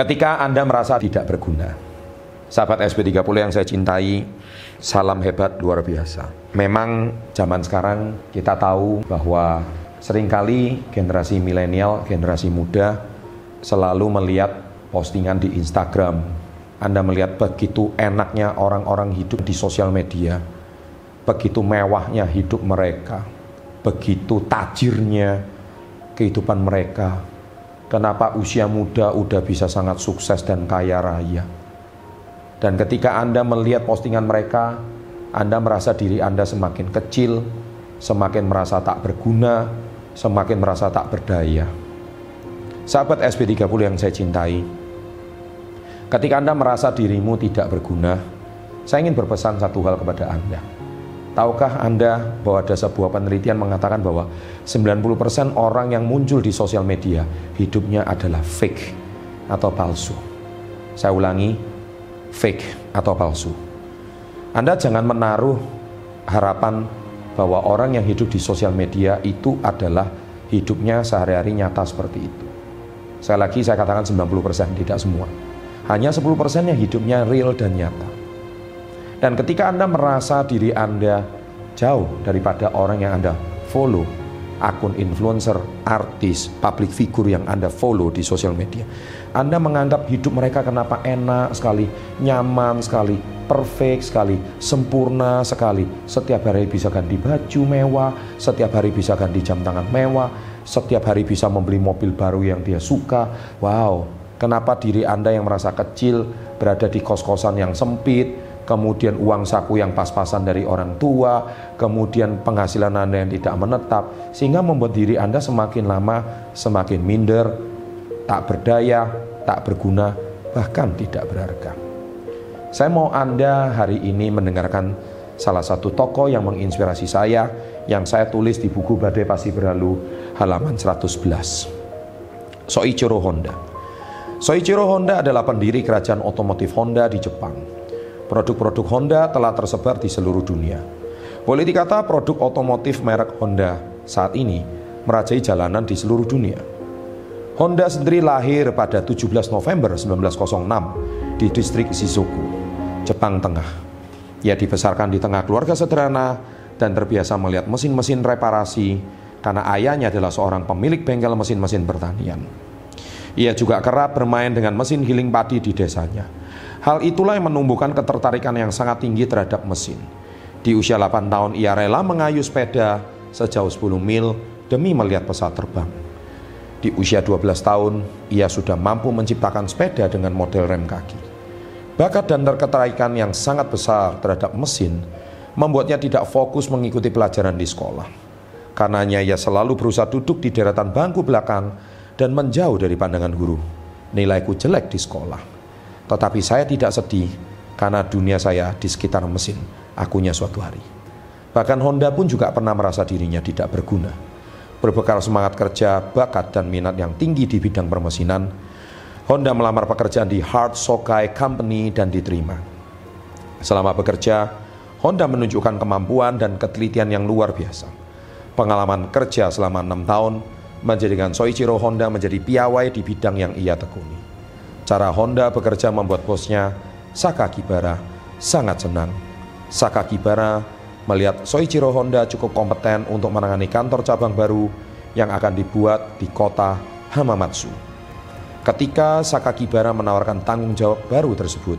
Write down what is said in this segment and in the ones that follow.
Ketika Anda merasa tidak berguna, sahabat SP30 yang saya cintai, salam hebat luar biasa. Memang zaman sekarang kita tahu bahwa sering kali generasi milenial, generasi muda selalu melihat postingan di Instagram. Anda melihat begitu enaknya orang-orang hidup di sosial media, begitu mewahnya hidup mereka, begitu tajirnya kehidupan mereka, Kenapa usia muda udah bisa sangat sukses dan kaya raya? Dan ketika Anda melihat postingan mereka, Anda merasa diri Anda semakin kecil, semakin merasa tak berguna, semakin merasa tak berdaya. Sahabat SP30 yang saya cintai, ketika Anda merasa dirimu tidak berguna, saya ingin berpesan satu hal kepada Anda Tahukah Anda bahwa ada sebuah penelitian mengatakan bahwa 90% orang yang muncul di sosial media hidupnya adalah fake atau palsu. Saya ulangi, fake atau palsu. Anda jangan menaruh harapan bahwa orang yang hidup di sosial media itu adalah hidupnya sehari-hari nyata seperti itu. Saya lagi saya katakan 90% tidak semua. Hanya 10% yang hidupnya real dan nyata. Dan ketika Anda merasa diri Anda jauh daripada orang yang Anda follow, akun influencer, artis, public figure yang Anda follow di sosial media. Anda menganggap hidup mereka kenapa enak sekali, nyaman sekali, perfect sekali, sempurna sekali. Setiap hari bisa ganti baju mewah, setiap hari bisa ganti jam tangan mewah, setiap hari bisa membeli mobil baru yang dia suka. Wow, kenapa diri Anda yang merasa kecil berada di kos-kosan yang sempit, kemudian uang saku yang pas-pasan dari orang tua, kemudian penghasilan Anda yang tidak menetap, sehingga membuat diri Anda semakin lama semakin minder, tak berdaya, tak berguna, bahkan tidak berharga. Saya mau Anda hari ini mendengarkan salah satu tokoh yang menginspirasi saya yang saya tulis di buku Badai Pasti Berlalu halaman 111. Soichiro Honda. Soichiro Honda adalah pendiri kerajaan otomotif Honda di Jepang. Produk-produk Honda telah tersebar di seluruh dunia. Boleh dikata produk otomotif merek Honda saat ini merajai jalanan di seluruh dunia. Honda sendiri lahir pada 17 November 1906 di distrik Shizuoku, Jepang Tengah. Ia dibesarkan di tengah keluarga sederhana dan terbiasa melihat mesin-mesin reparasi karena ayahnya adalah seorang pemilik bengkel mesin-mesin pertanian. Ia juga kerap bermain dengan mesin giling padi di desanya. Hal itulah yang menumbuhkan ketertarikan yang sangat tinggi terhadap mesin. Di usia 8 tahun ia rela mengayuh sepeda sejauh 10 mil demi melihat pesawat terbang. Di usia 12 tahun, ia sudah mampu menciptakan sepeda dengan model rem kaki. Bakat dan ketertarikan yang sangat besar terhadap mesin membuatnya tidak fokus mengikuti pelajaran di sekolah. Karenanya ia selalu berusaha duduk di deretan bangku belakang dan menjauh dari pandangan guru. Nilaiku jelek di sekolah. Tetapi saya tidak sedih karena dunia saya di sekitar mesin, akunya suatu hari. Bahkan Honda pun juga pernah merasa dirinya tidak berguna. Berbekal semangat kerja, bakat, dan minat yang tinggi di bidang permesinan, Honda melamar pekerjaan di Hard Sokai Company dan diterima. Selama bekerja, Honda menunjukkan kemampuan dan ketelitian yang luar biasa. Pengalaman kerja selama enam tahun menjadikan Soichiro Honda menjadi piawai di bidang yang ia tekuni. Cara Honda bekerja membuat bosnya, Sakakibara, sangat senang. Sakakibara melihat Soichiro Honda cukup kompeten untuk menangani kantor cabang baru yang akan dibuat di kota Hamamatsu. Ketika Sakakibara menawarkan tanggung jawab baru tersebut,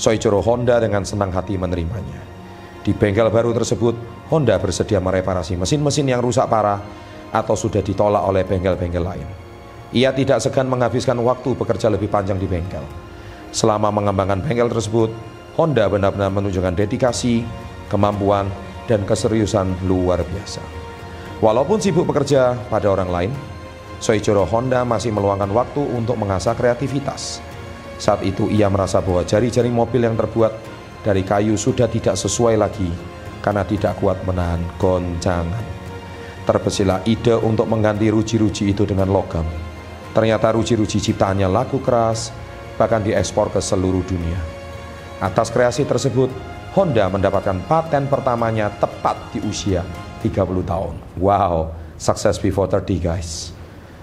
Soichiro Honda dengan senang hati menerimanya. Di bengkel baru tersebut, Honda bersedia mereparasi mesin-mesin yang rusak parah atau sudah ditolak oleh bengkel-bengkel lain. Ia tidak segan menghabiskan waktu bekerja lebih panjang di bengkel. Selama mengembangkan bengkel tersebut, Honda benar-benar menunjukkan dedikasi, kemampuan, dan keseriusan luar biasa. Walaupun sibuk bekerja pada orang lain, Soichiro Honda masih meluangkan waktu untuk mengasah kreativitas. Saat itu ia merasa bahwa jari-jari mobil yang terbuat dari kayu sudah tidak sesuai lagi karena tidak kuat menahan goncangan. Terbesilah ide untuk mengganti ruji-ruji itu dengan logam Ternyata ruji-ruji ciptaannya laku keras, bahkan diekspor ke seluruh dunia. Atas kreasi tersebut, Honda mendapatkan paten pertamanya tepat di usia 30 tahun. Wow, success before 30 guys.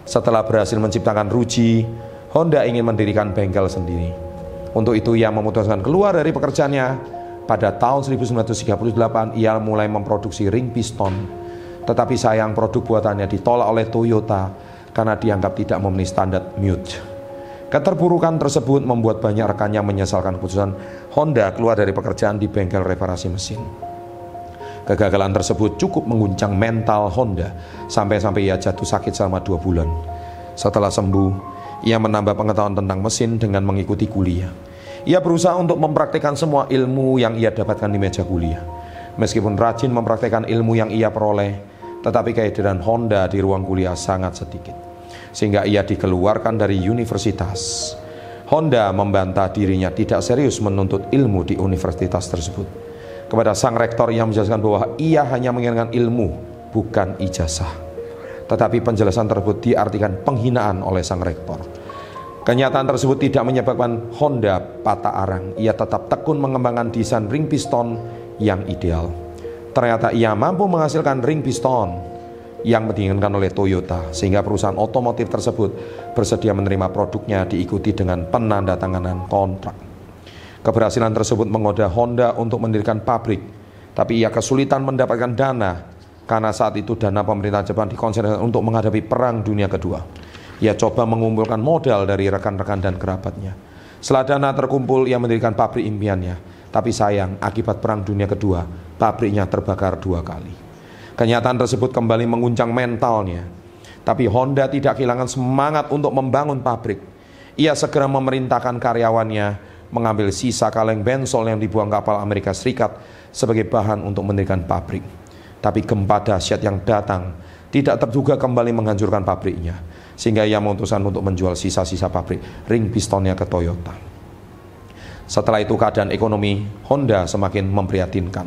Setelah berhasil menciptakan ruji, Honda ingin mendirikan bengkel sendiri. Untuk itu ia memutuskan keluar dari pekerjaannya. Pada tahun 1938 ia mulai memproduksi ring piston. Tetapi sayang produk buatannya ditolak oleh Toyota karena dianggap tidak memenuhi standar MUT. Keterpurukan tersebut membuat banyak rekannya menyesalkan keputusan Honda keluar dari pekerjaan di bengkel reparasi mesin. Kegagalan tersebut cukup mengguncang mental Honda sampai-sampai ia jatuh sakit selama dua bulan. Setelah sembuh, ia menambah pengetahuan tentang mesin dengan mengikuti kuliah. Ia berusaha untuk mempraktikkan semua ilmu yang ia dapatkan di meja kuliah. Meskipun rajin mempraktikkan ilmu yang ia peroleh, tetapi kehadiran Honda di ruang kuliah sangat sedikit. Sehingga ia dikeluarkan dari universitas. Honda membantah dirinya tidak serius menuntut ilmu di universitas tersebut. Kepada sang rektor ia menjelaskan bahwa ia hanya menginginkan ilmu, bukan ijazah tetapi penjelasan tersebut diartikan penghinaan oleh sang rektor. Kenyataan tersebut tidak menyebabkan Honda patah arang. Ia tetap tekun mengembangkan desain ring piston yang ideal. Ternyata ia mampu menghasilkan ring piston yang diinginkan oleh Toyota sehingga perusahaan otomotif tersebut bersedia menerima produknya diikuti dengan penandatanganan kontrak. Keberhasilan tersebut menggoda Honda untuk mendirikan pabrik, tapi ia kesulitan mendapatkan dana karena saat itu dana pemerintah Jepang dikonsentrasikan untuk menghadapi perang dunia kedua. Ia coba mengumpulkan modal dari rekan-rekan dan kerabatnya. Setelah dana terkumpul, ia mendirikan pabrik impiannya. Tapi sayang, akibat perang dunia kedua, pabriknya terbakar dua kali. Kenyataan tersebut kembali menguncang mentalnya. Tapi Honda tidak kehilangan semangat untuk membangun pabrik. Ia segera memerintahkan karyawannya mengambil sisa kaleng bensol yang dibuang kapal Amerika Serikat sebagai bahan untuk mendirikan pabrik. Tapi gempa dahsyat yang datang tidak terduga kembali menghancurkan pabriknya. Sehingga ia memutuskan untuk menjual sisa-sisa pabrik ring pistonnya ke Toyota. Setelah itu keadaan ekonomi Honda semakin memprihatinkan.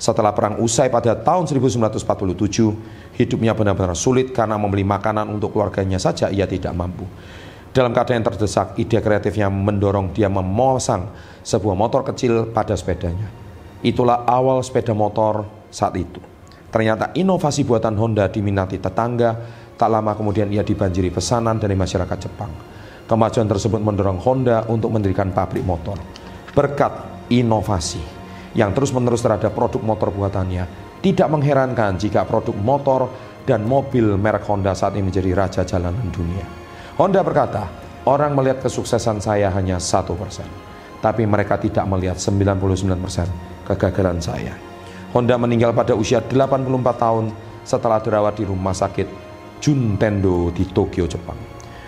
Setelah perang usai pada tahun 1947, hidupnya benar-benar sulit karena membeli makanan untuk keluarganya saja ia tidak mampu. Dalam keadaan yang terdesak, ide kreatifnya mendorong dia memasang sebuah motor kecil pada sepedanya. Itulah awal sepeda motor saat itu. Ternyata inovasi buatan Honda diminati tetangga, tak lama kemudian ia dibanjiri pesanan dari masyarakat Jepang. Kemajuan tersebut mendorong Honda untuk mendirikan pabrik motor. Berkat inovasi yang terus-menerus terhadap produk motor buatannya, tidak mengherankan jika produk motor dan mobil merek Honda saat ini menjadi raja jalanan dunia. Honda berkata, orang melihat kesuksesan saya hanya satu persen, tapi mereka tidak melihat 99% kegagalan saya. Honda meninggal pada usia 84 tahun setelah dirawat di rumah sakit Juntendo di Tokyo, Jepang.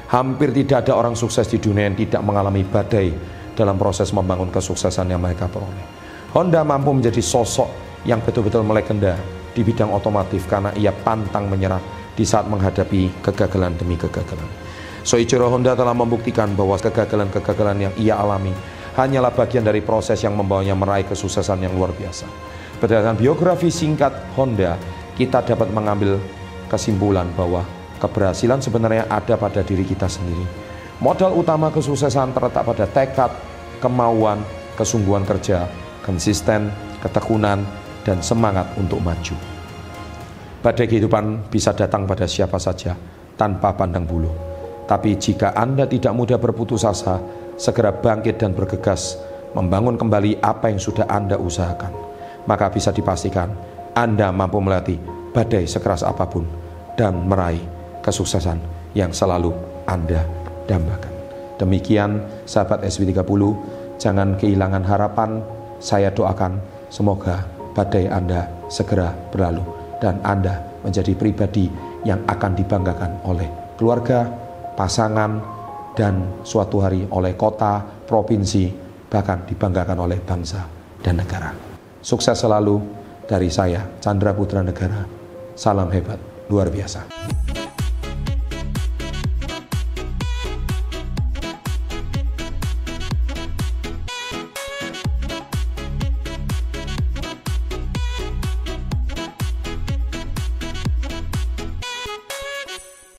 Hampir tidak ada orang sukses di dunia yang tidak mengalami badai dalam proses membangun kesuksesan yang mereka peroleh. Honda mampu menjadi sosok yang betul-betul melegenda di bidang otomotif karena ia pantang menyerah di saat menghadapi kegagalan demi kegagalan. Soichiro Honda telah membuktikan bahwa kegagalan-kegagalan yang ia alami hanyalah bagian dari proses yang membawanya meraih kesuksesan yang luar biasa. Berdasarkan biografi singkat Honda, kita dapat mengambil kesimpulan bahwa keberhasilan sebenarnya ada pada diri kita sendiri. Modal utama kesuksesan terletak pada tekad, kemauan, kesungguhan kerja, konsisten, ketekunan, dan semangat untuk maju. Badai kehidupan bisa datang pada siapa saja tanpa pandang bulu. Tapi jika Anda tidak mudah berputus asa, segera bangkit dan bergegas membangun kembali apa yang sudah Anda usahakan maka bisa dipastikan Anda mampu melatih badai sekeras apa pun dan meraih kesuksesan yang selalu Anda dambakan. Demikian sahabat SW30, jangan kehilangan harapan. Saya doakan semoga badai Anda segera berlalu dan Anda menjadi pribadi yang akan dibanggakan oleh keluarga, pasangan, dan suatu hari oleh kota, provinsi, bahkan dibanggakan oleh bangsa dan negara. Sukses selalu dari saya, Chandra Putra Negara. Salam hebat, luar biasa.